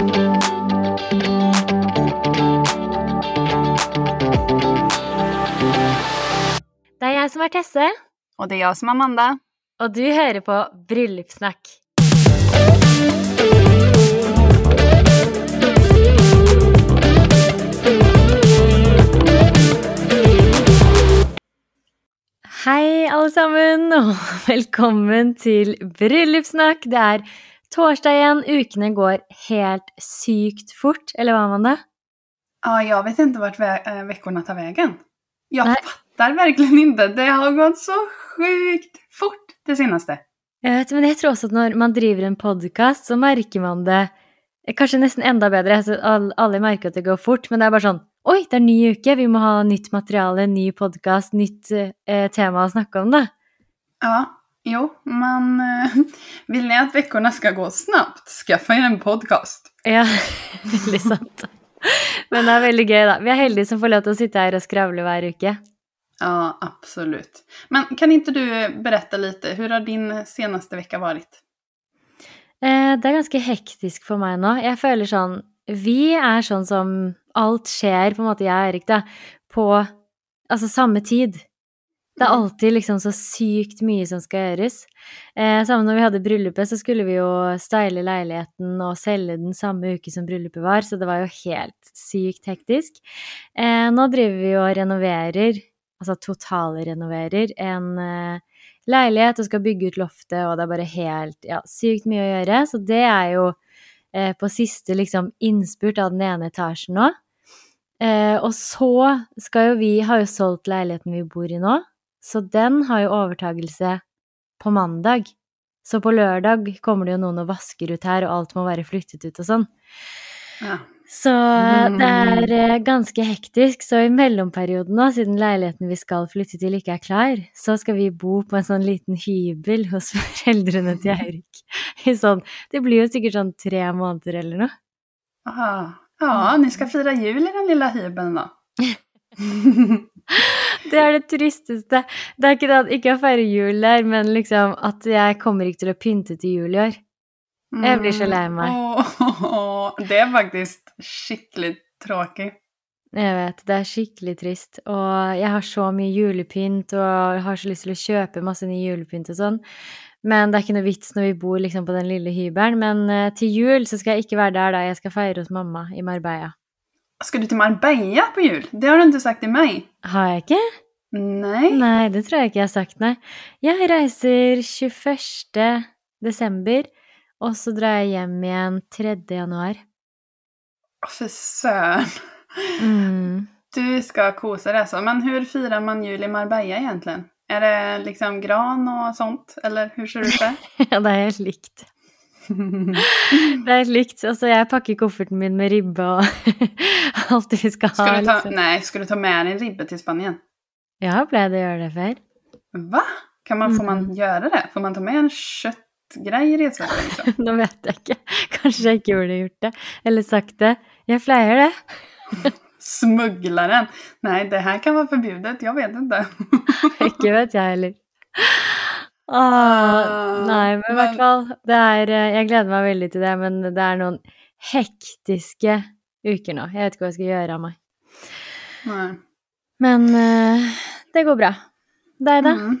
Det er jeg som er Tesse, Och det är jag som är Amanda. og du hører på Bryllupssnakk. Hei, alle sammen, og velkommen til Bryllupssnakk. Det er torsdag igjen. Ukene går helt sykt fort, eller hva, Amanda? Ja, jag vet inte vart vä- äh, veckorna tar vägen. Jag Nej. fattar verkligen inte. Det har gått så sjukt fort det senaste. Jeg vet, men jeg tror også at når man driver en podkast, så merker man det eh, kanskje nesten enda bedre. Altså, all- alle merker at det går fort, men det er bare sånn Oi, det er ny uke, vi må ha nytt materiale, ny podkast, nytt eh, tema å snakke om, da. Ja, jo, man eh, vill ni att veckorna ska gå snabbt, skaffa er en podcast. Ja, veldig sant. Men det er veldig gøy, da. Vi er heldige som får lov til å sitte her og skravle hver uke. Ja, absolut. Men kan inte du berätta lite, hur har din senaste vecka varit? Eh, det er ganske hektisk for meg nå. Jeg føler sånn Vi er sånn som Alt skjer, på en måte, jeg og Erik, da, på altså samme tid. Det er Mm. alltid liksom så sykt mye som skal gjøres. Eh, samme når vi hadde bryllupet, så skulle vi jo style leiligheten og selge den samme uke som bryllupet var, så det var jo helt sykt hektisk. Eh, nå driver vi og renoverer, altså totalrenoverer, en eh, leilighet og skal bygge ut loftet, og det er bare helt ja, sykt mye å gjøre. Så det er jo eh, på siste liksom innspurt av den ene etasjen nå. Eh, og så skal jo vi Har jo solgt leiligheten vi bor i nå, så den har jo overtagelse på mandag. Så på lørdag kommer det jo noen og vasker ut her, og alt må være flyttet ut og sånn. Ja. Så det er eh, ganske hektisk. Så i mellomperioden nå, siden leiligheten vi skal flytte til ikke er klar, så skal vi bo på en sånn liten hybel hos foreldrene til Eirik. I sånn, det blir jo sikkert sånn tre måneder eller noe. Aha. Ja, ni ska fira jul i den lilla hybeln då. Det er det tristeste. Det er ikke det at ikke å feire jul der, men liksom at jeg kommer ikke til å pynte til jul i år. Jag blir så lei mig. Åh, det är faktiskt skickligt tråkigt. Jeg vet, det er skikkelig trist. Og jeg har så mye julepynt, og jeg har så lyst til å kjøpe masse ny julepynt og sånn. Men det er ikke noe vits når vi bor liksom på den lille hybelen. Men eh, til jul så skal jeg ikke være der da. Jeg skal feire hos mamma i Marbella. Ska du till Marbella på jul? Det har du inte sagt till mig. Har jeg ikke? Nej. Nei, det tror jeg ikke jeg har sagt, nei. Jeg reiser 21. desember, og så drar jeg hjem igjen 3. januar. För sön. Mm. Du ska kosa dig alltså. Men hur firar man jul i Marbella egentligen? Är det liksom gran och sånt? Eller hur ser det ut där? Ja, det helt likt. Det er likt. Altså, jeg pakker kofferten min med ribbe og alt vi skal ha. Ska du ta, liksom. nej, ska du ta med dig ribbe till Spanien? Jeg har pleid å gjøre det før. Va? Kan man, Får man Mm. göra det? Får man ta med en köttgrej i resväskan? Liksom? Nå vet jeg ikke. Kanskje jeg ikke burde gjort det. Eller sagt det. Jeg pleier det. Smugglaren? Nej, det här kan vara förbjudet. Jag vet inte. Ikke vet jeg heller. Åh, nei, men i hvert fall det er, eh, Jeg gleder meg veldig til det, men det er noen hektiske uker nå. Jeg vet ikke hva jeg skal gjøre av meg. Nej. Men eh, det går bra. Deg, da? Mm.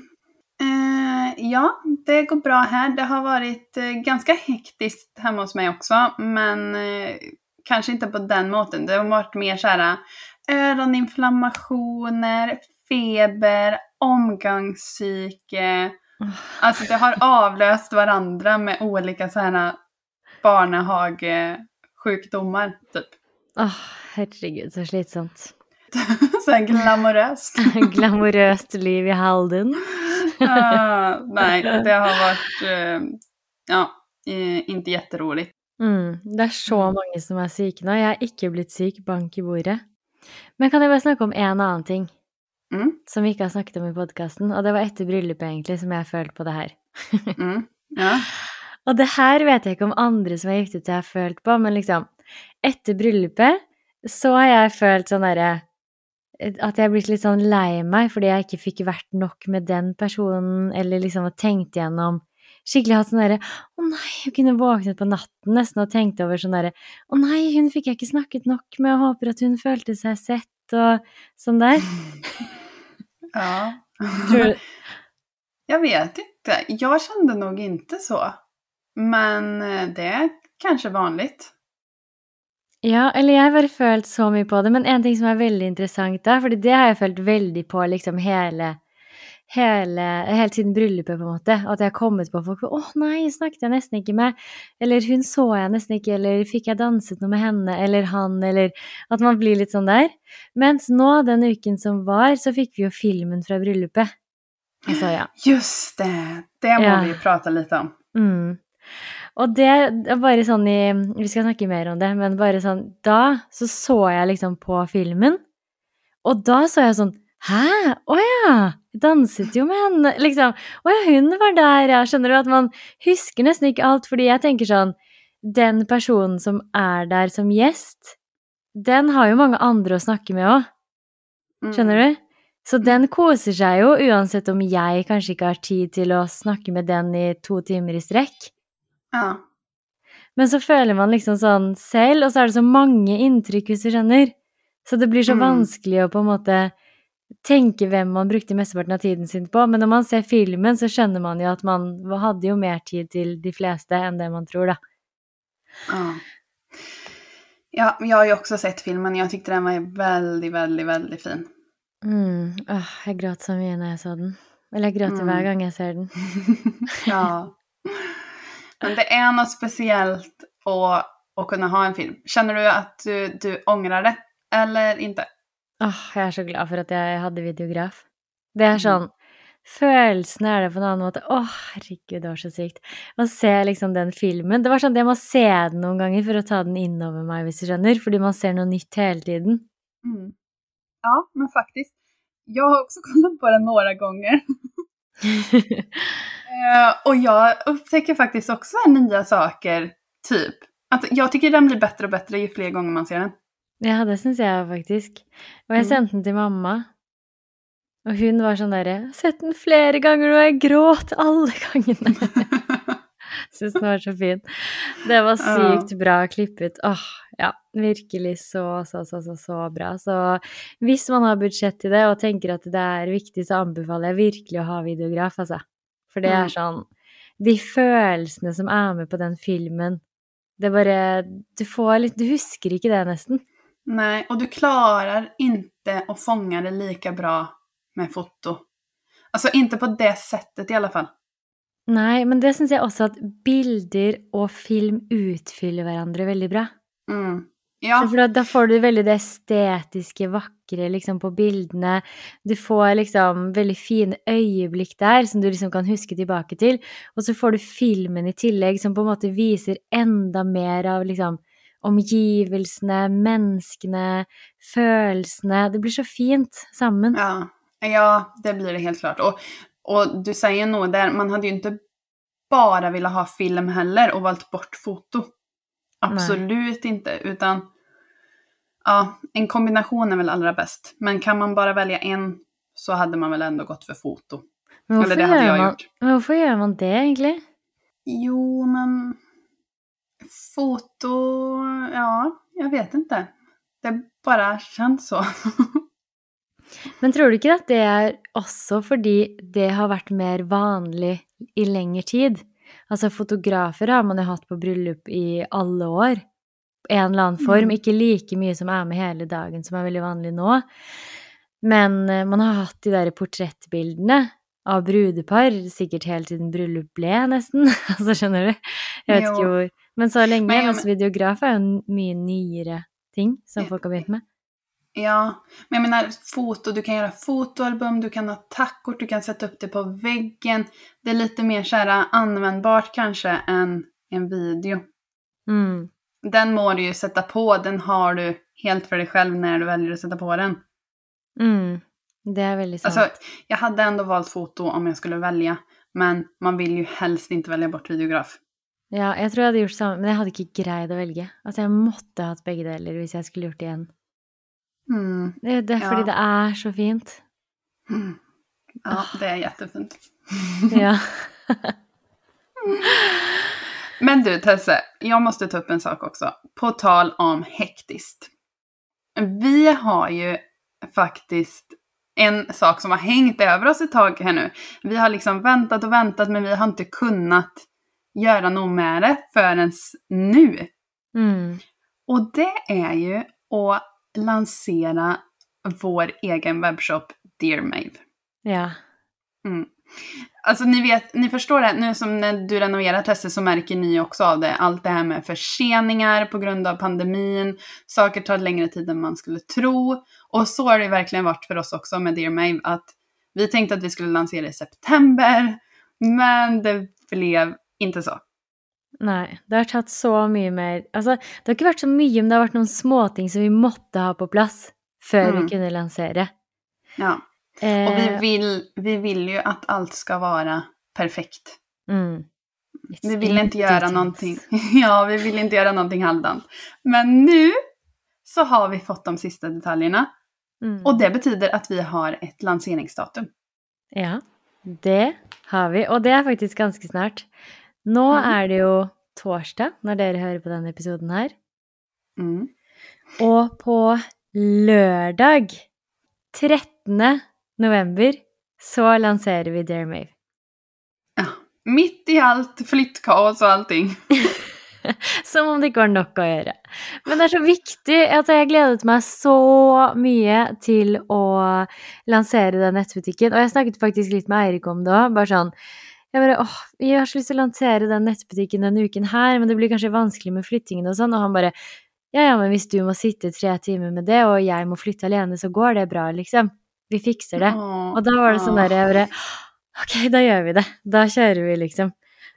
Eh, ja, det går bra här. Det har varit eh, ganska hektiskt hemma hos mig också, men eh, kanske inte på den måten. Det har varit mer så här öroninflammationer, feber, omgångssyke. Alltså det har avlöst varandra med olika så här barnehagesjukdomar, typ. Åh, herregud, så slitsomt. så här glamoröst. Glamorøst liv i Halden. Ah, nej, det har varit eh, ja, eh, inte jätteroligt. Mm, det er så mange som er syke nå. Jeg er ikke blitt syk, bank i bordet. Men kan jeg bare snakke om en annen ting Mm, som vi ikke har snakket om i podkasten? Og det var etter bryllupet, egentlig, som jeg følte på det her. mm, ja. Og det her vet jeg ikke om andre som har giftet seg, har følt på, men liksom Etter bryllupet så har jeg følt sånn derre At jeg har blitt litt sånn lei meg fordi jeg ikke fikk vært nok med den personen, eller liksom har tenkt gjennom skikkelig hatt sånn derre Å nei, hun kunne våknet på natten nesten og tenkt over sånn derre Å nei, hun fikk jeg ikke snakket nok med, og håper at hun følte seg sett, og sånn der. Ja. Du Jag vet inte. Jag kände nog inte så. Men eh, det är kanske vanligt. Ja, eller jeg har bare følt så mye på det, men en ting som er veldig interessant da, fordi det har jeg følt veldig på liksom hele, hele, helt siden bryllupet på en måte, at jeg har kommet på folk, åh nei, snakket jeg nesten ikke med, eller hun så jeg nesten ikke, eller fikk jeg danset noe med henne, eller han, eller at man blir litt sånn der. Mens nå, den uken som var, så fikk vi jo filmen fra bryllupet. Altså, ja. Just det, det må Ja. vi ju prata lite om. Mm. Og det er bare sånn i Vi skal snakke mer om det, men bare sånn Da så så jeg liksom på filmen, og da så jeg sånn Hæ? Å ja! Jeg danset jo med henne, liksom. Å ja, hun var der, ja. Skjønner du? At man husker nesten ikke alt, fordi jeg tenker sånn Den personen som er der som gjest, den har jo mange andre å snakke med òg. Mm. Skjønner du? Så den koser seg jo, uansett om jeg kanskje ikke har tid til å snakke med den i to timer i strekk. Ja. Men så føler man liksom sånn selv, og så er det så mange inntrykk, hvis du skjønner. Så det blir så Mm. vanskelig å på en måte tenke hvem man brukte mesteparten av tiden sin på. Men når man ser filmen, så skjønner man jo at man hadde jo mer tid til de fleste enn det man tror, da. Ja. ja, jag har ju också sett filmen. Jag tyckte den var väldigt, väldigt, väldigt fin. Mm. Åh, jeg gråt så mye når jeg så den. Eller jeg gråter Mm. hver gang jeg ser den. ja. Men det är något speciellt att, att kunna ha en film. Känner du att du, du ångrar det? Eller inte? Åh, jeg er så glad for at jeg hadde videograf. Det er Mm. sånn Følelsen er det på en annen måte. Å, herregud, det var så sykt. Å se liksom den filmen. Det var sånn at jeg må se den noen ganger for å ta den innover meg, hvis du skjønner. Fordi man ser noe nytt hele tiden. Mm. Ja, men faktiskt. Jag har också kollat på den några gånger. Eh, och jag upptäcker faktiskt också nya saker, typ. Att jag tycker den blir bättre och bättre ju fler gånger man ser den. Ja, det syns jeg faktisk. Og jeg Mm. sendte den til mamma. Og hun var sånn derre 'Jeg har sett den flere ganger, og jeg gråt alle gangene'. Syns den var så fin. Det var sykt bra klippet. Åh, ja. Virkelig så, så, så, så, så bra. Så hvis man har budsjett til det og tenker at det er viktig, så anbefaler jeg virkelig å ha videograf, altså. For det Mm. er sånn De følelsene som er med på den filmen, det bare Du får litt Du husker ikke det, nesten. Nej, och du klarar inte att fånga det lika bra med foto. Alltså inte på det sättet i alla fall. Nei, men det syns jeg også at bilder og film utfyller hverandre veldig bra. Mm. Ja, da, da får du veldig det estetiske, vakre liksom på bildene. Du får liksom veldig fine øyeblikk der som du liksom kan huske tilbake til. Og så får du filmen i tillegg som på en måte viser enda mer av liksom omgivelsene, menneskene, følelsene. Det blir så fint sammen. ja. ja, det blir det helt klart. Och, och du säger nog där, man hade ju inte bara velat ha film heller och valt bort foto. Absolut inte, utan ja, en kombination är väl allra bäst. Men kan man bara välja en så hade man väl ändå gått för foto. Men Eller hvorfor, det hade jag man, gjort. men hvorfor gjør man det, egentlig? Jo, men foto, ja, jag vet inte. Det bara känns så. Men tror du ikke at det er også fordi det har vært mer vanlig i lengre tid? Altså fotografer har man jo hatt på bryllup i alle år. En eller annen form. Mm. Ikke like mye som er med hele dagen, som er veldig vanlig nå. Men eh, man har hatt de der portrettbildene av brudepar sikkert helt siden bryllup ble, nesten. altså, skjønner du? Jeg vet Jo. ikke hvor. Men så lenge. Men- mens videograf er jo en mye nyere ting som folk har begynt med. Ja, men jag menar foto, du kan göra fotoalbum, du kan ha tackkort, du kan sätta upp det på väggen. Det är lite mer så här användbart kanske än en video. Mm. Den må du ju sätta på, den har du helt för dig själv när du väljer att sätta på den. Mm. Det er veldig sant. Alltså, jag hade ändå valt foto om jag skulle välja, men man vill ju helst inte välja bort videograf. Ja, jeg tror jeg hadde gjort samme, men jeg hadde ikke greid å velge. Altså, jeg måtte hatt begge deler hvis jeg skulle gjort det igjen. Mm. Det, det er Ja. fordi det er så fint. Mm. Ja, det är jättefint. Ja. Men du Tesse, jag måste ta upp en sak också. På tal om hektiskt. Vi har ju faktiskt en sak som har hängt över oss ett tag här nu. Vi har liksom väntat och väntat men vi har inte kunnat göra något med det förrän nu. Mm. Och det är ju att lansera vår egen webbshop Dear Mave. Ja. Mm. Alltså ni vet, ni förstår det, nu som när du renoverar Tesse så märker ni också av det. Allt det här med förseningar på grund av pandemin, saker tar längre tid än man skulle tro. Och så har det verkligen varit för oss också med Dear Mave, att vi tänkte att vi skulle lansera i september, men det blev inte så. Nej, det har tagit så mycket mer Altså, det har inte varit så mycket, men det har varit några småting som vi måste ha på plats för Mm. vi kunde lansera. Ja. Och Eh, vi vill, vi vill ju att allt ska vara perfekt. mm. Vi vill inte göra details. någonting. Ja, vi vill inte göra någonting halvdant. Men nu så har vi fått de sista detaljerna. Mm. Och det betyder att vi har ett lanseringsdatum. Ja, det har vi. Och det är faktiskt ganska snart. Nu Mm. är det ju torsdag när dere hör på den episoden här. Mm. Och på lördag 13 november så lanserar vi Dare Mave. Ja. Mitt i allt flyttkaos och allting. Som om det ikke var nok å gjøre. Men det er så viktig at jeg gledet meg så mye til å lansere den nettbutikken. Og jeg snakket faktisk litt med Eirik om det òg. Bare sånn jeg bare, åh, jeg har så lyst til å lansere den nettbutikken denne uken her, men det blir kanskje vanskelig med flyttingen og sånn. Og han bare ja, ja, men hvis du må sitte tre timer med det, og jeg må flytte alene, så går det bra, liksom. Vi fikser det. Og da var det sånn åh. der jeg bare Ok, da gjør vi det. Da kjører vi, liksom.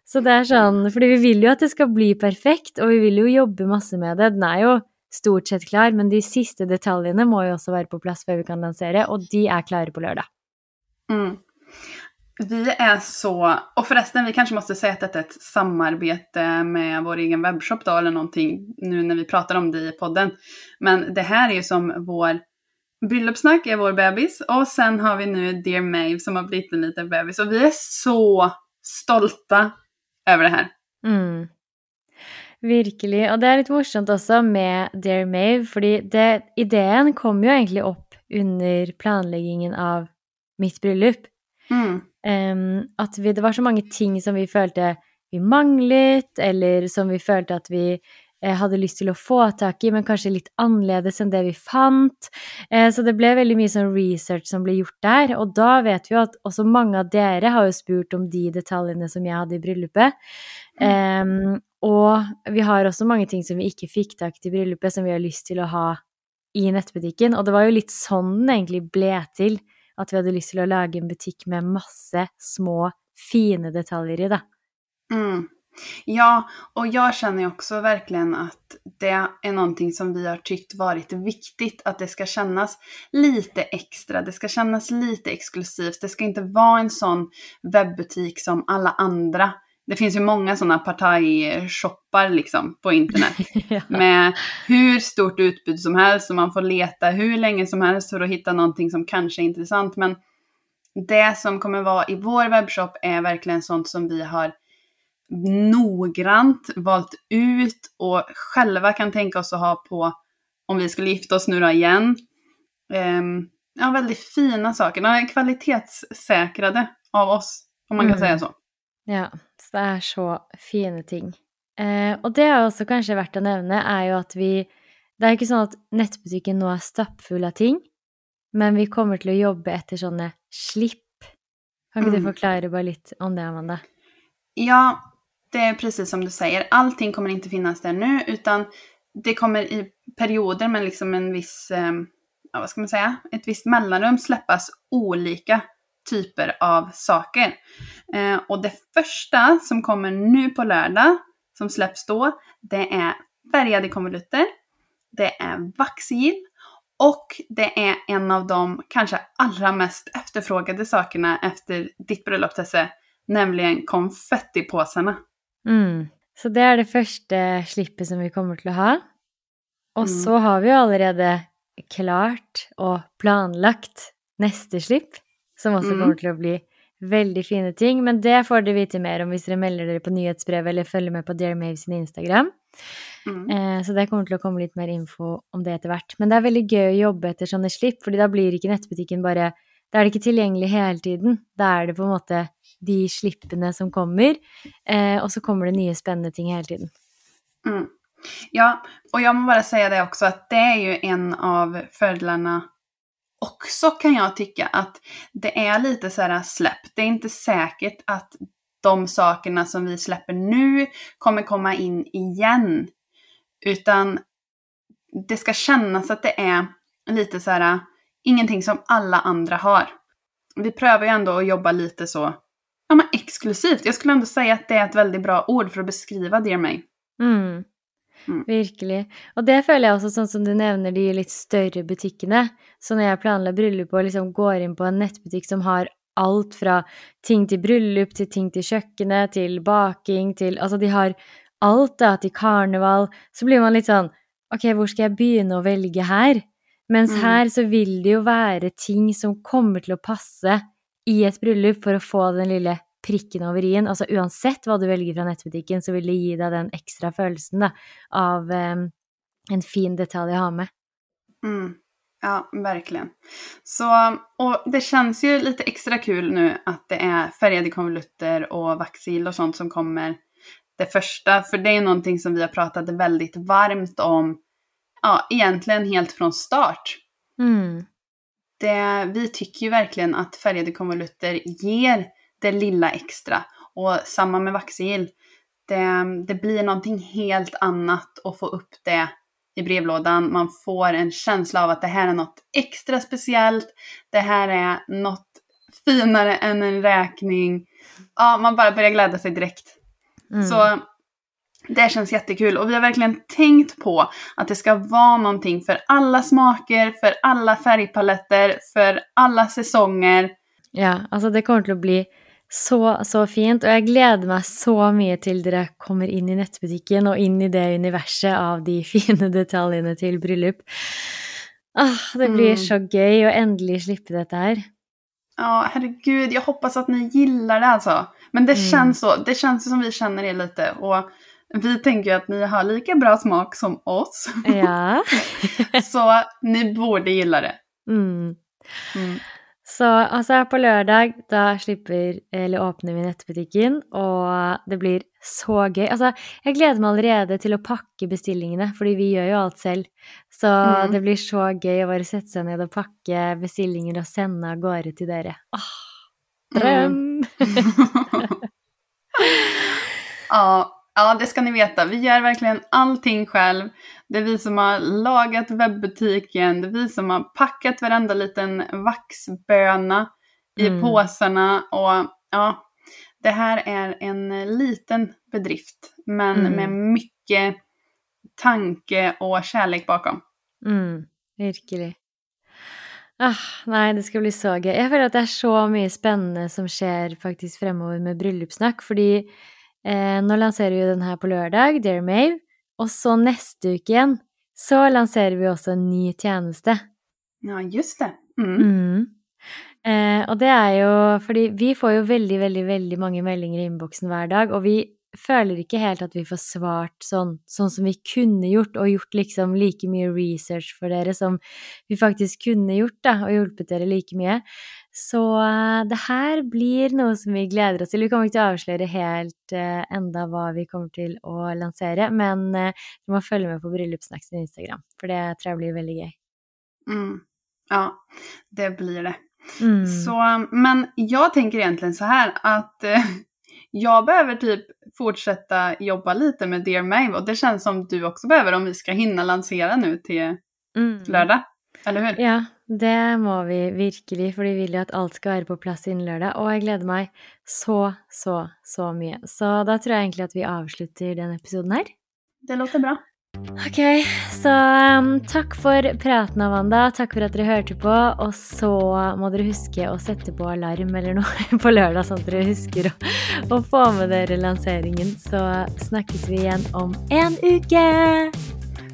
Så det er sånn Fordi vi vil jo at det skal bli perfekt, og vi vil jo jobbe masse med det. Den er jo stort sett klar, men de siste detaljene må jo også være på plass før vi kan lansere, og de er klare på lørdag. Mm. Vi är så, och förresten vi kanske måste säga att detta är ett samarbete med vår egen webbshop då eller någonting nu när vi pratar om det i podden. Men det här är ju som vår bröllopssnack är vår bebis och sen har vi nu Dear Mave som har blivit en liten bebis och vi är så stolta över det här. Mm. Virkelig. Och det är lite morsomt också med Dear Mave, fordi det, kom ju egentligen upp under planläggningen av mitt bröllop. Mm. Em, at vi, det var så mange ting som vi følte vi manglet, eller som vi følte at vi eh, hadde lyst til å få tak i, men kanskje litt annerledes enn det vi fant. Eh, så det ble veldig mye sånn research som ble gjort der, og da vet vi jo at også mange av dere har jo spurt om de detaljene som jeg hadde i bryllupet. Em, og vi har også mange ting som vi ikke fikk tak i i bryllupet, som vi har lyst til å ha i nettbutikken. Og det var jo litt sånn egentlig ble til, at vi hadde lyst til å lage en butikk med masse små, fine detaljer i, det. Mm. Ja, och jag känner ju också verkligen att det är någonting som vi har tyckt varit viktigt, att det ska kännas lite extra, det ska kännas lite exklusivt, det ska inte vara en sån webbutik som alla andra. Det finns ju många sådana partaj-shoppar liksom på internet ja. med hur stort utbud som helst och man får leta hur länge som helst för att hitta någonting som kanske är intressant. Men det som kommer vara i vår webbshop är verkligen sånt som vi har noggrant valt ut och själva kan tänka oss att ha på om vi skulle gifta oss nu då igen. Ehm, ja, väldigt fina saker. De är kvalitetssäkrade av oss, om man kan Mm. säga så. Ja, så det er så fine ting. Eh, og det er også kanskje verdt å nevne, er jo at vi Det er ikke sånn at nettbutikken nå er stappfull av ting, men vi kommer til å jobbe etter sånne slipp. Kan ikke du Mm. forklare bare litt om det, Amanda? Ja, det är precis som du säger. Allting kommer inte finnas där nu, utan det kommer i perioder med liksom en viss, eh, ja, vad ska man säga, ett visst mellanrum släppas olika typer av saker. Eh, och det första som kommer nu på lördag, som släpps då, det är färgade konvolutter, det är vaxgill och det är en av de kanske allra mest efterfrågade sakerna efter ditt bröllop Tesse, nämligen konfettipåsarna. Mm. Så det er det første slippet som vi kommer å ha. Og Mm. så har vi jo allerede klart og planlagt neste slipp, som også Mm. kommer til å bli Veldig fine ting. Men det får dere vite mer om hvis dere melder dere på nyhetsbrevet eller følger med på Dear Mave sin Instagram. Mm. Eh, så det kommer til å komme litt mer info om det etter hvert. Men det er veldig gøy å jobbe etter sånne slipp, fordi da blir ikke nettbutikken bare Da er det ikke tilgjengelig hele tiden. Da er det på en måte de slippene som kommer, eh, og så kommer det nye spennende ting hele tiden. Mm. Ja, och jag må bara säga det också att det är ju en av fördelarna också kan jag tycka att det är lite så här släpp. Det är inte säkert att de sakerna som vi släpper nu kommer komma in igen. Utan det ska kännas att det är lite så här ingenting som alla andra har. Vi prövar ju ändå att jobba lite så ja, men exklusivt. Jag skulle ändå säga att det är ett väldigt bra ord för att beskriva Dear May. Mm. Mm. Virkelig. Og det føler jeg også, sånn som du nevner de litt større butikkene. Så når jeg planla bryllup og liksom går inn på en nettbutikk som har alt fra ting til bryllup, til ting til kjøkkenet, til baking, til Altså, de har alt, da, til karneval. Så blir man litt sånn Ok, hvor skal jeg begynne å velge her? Mens Mm. her så vil det jo være ting som kommer til å passe i et bryllup for å få den lille prikken over i-en. Altså uansett hva du velger fra nettbutikken, så vil det gi deg den ekstra følelsen da, av em, en fin detalj å ha med. Mm. Ja, verkligen. Så, och det känns ju lite extra kul nu att det är färgade konvolutter och vaxil och sånt som kommer det första. För det är någonting som vi har pratat väldigt varmt om, ja, egentligen helt från start. Mm. Det, vi tycker ju verkligen att färgade konvolutter ger det lilla extra. Och samma med vaxil. Det, det blir någonting helt annat att få upp det i brevlådan. Man får en känsla av att det här är något extra speciellt. Det här är något finare än en räkning. Ja, man bara börjar glädja sig direkt. Mm. Så det känns jättekul och vi har verkligen tänkt på att det ska vara någonting för alla smaker, för alla färgpaletter, för alla säsonger. Ja, altså det kommer å bli så, så fint, og jeg gleder meg så mye til dere kommer inn i nettbutikken og inn i det universet av de fine detaljene til bryllup. Ah, det blir Mm. så gøy å endelig slippe dette her. Ja, herregud, jag hoppas att ni gillar det alltså. Men det Mm. känns så, det känns som vi känner er lite och vi tänker ju att ni har lika bra smak som oss. Ja. så ni borde gilla det. Mm. Mm. Så altså på lørdag, da slipper, eller åpner vi nettbutikken, og det blir så gøy. Altså, jeg gleder meg allerede til å pakke bestillingene, fordi vi gjør jo alt selv. Så Mm. det blir så gøy å bare sette seg ned og pakke bestillinger og sende av gårde til dere. Åh, drøm! Ja, ja, det ska ni veta. Vi gör verkligen allting själv. Det är vi som har lagat webbutiken, det är vi som har packat varenda liten vaxböna i Mm. påsarna och ja, det här är en liten bedrift men Mm. med mycket tanke och kärlek bakom. Mm, virkelig. Ah, nei, det skal bli så gøy. Jeg føler at det er så mye spennende som skjer faktisk fremover med bryllupssnakk, fordi eh, nå lanserer vi den her på lørdag, Dear Mave, og så neste uke igjen så lanserer vi også en ny tjeneste. Ja, just det. Mm. Mm. Eh, og det er jo fordi vi får jo veldig, veldig, veldig mange meldinger i innboksen hver dag, og vi føler ikke helt at vi får svart sånn, sånn som vi kunne gjort, og gjort liksom like mye research for dere som vi faktisk kunne gjort, da, og hjulpet dere like mye. Så eh, det her blir noe som vi gleder oss til. Vi kommer ikke til å avsløre helt eh, enda hva vi kommer til å lansere, men eh, du må følge med på Bryllupssnacks sin Instagram, for det tror jeg blir veldig gøy. Mm. Ja, det blir det. Mm. Så, men jag tänker egentligen så här att eh, jag behöver typ fortsätta jobba lite med Dear Mave och det känns som du också behöver om vi ska hinna lansera nu till Mm. lördag. Eller hur? Ja, det må vi virkelig, for vi vil jo at alt skal være på plass innen lørdag. Og jeg gleder meg så, så, så mye. Så da tror jeg egentlig at vi avslutter den episoden her. Det låter bra. Ok, så um, takk for praten, Amanda. Takk for at dere hørte på. Og så må dere huske å sette på alarm eller noe på lørdag, sånn at dere husker å, å få med dere lanseringen. Så snakkes vi igjen om en uke!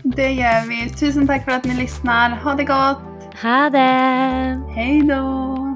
Det gör vi. Tusen tack för att ni lyssnar. Ha det gott! Ha det! Hej då!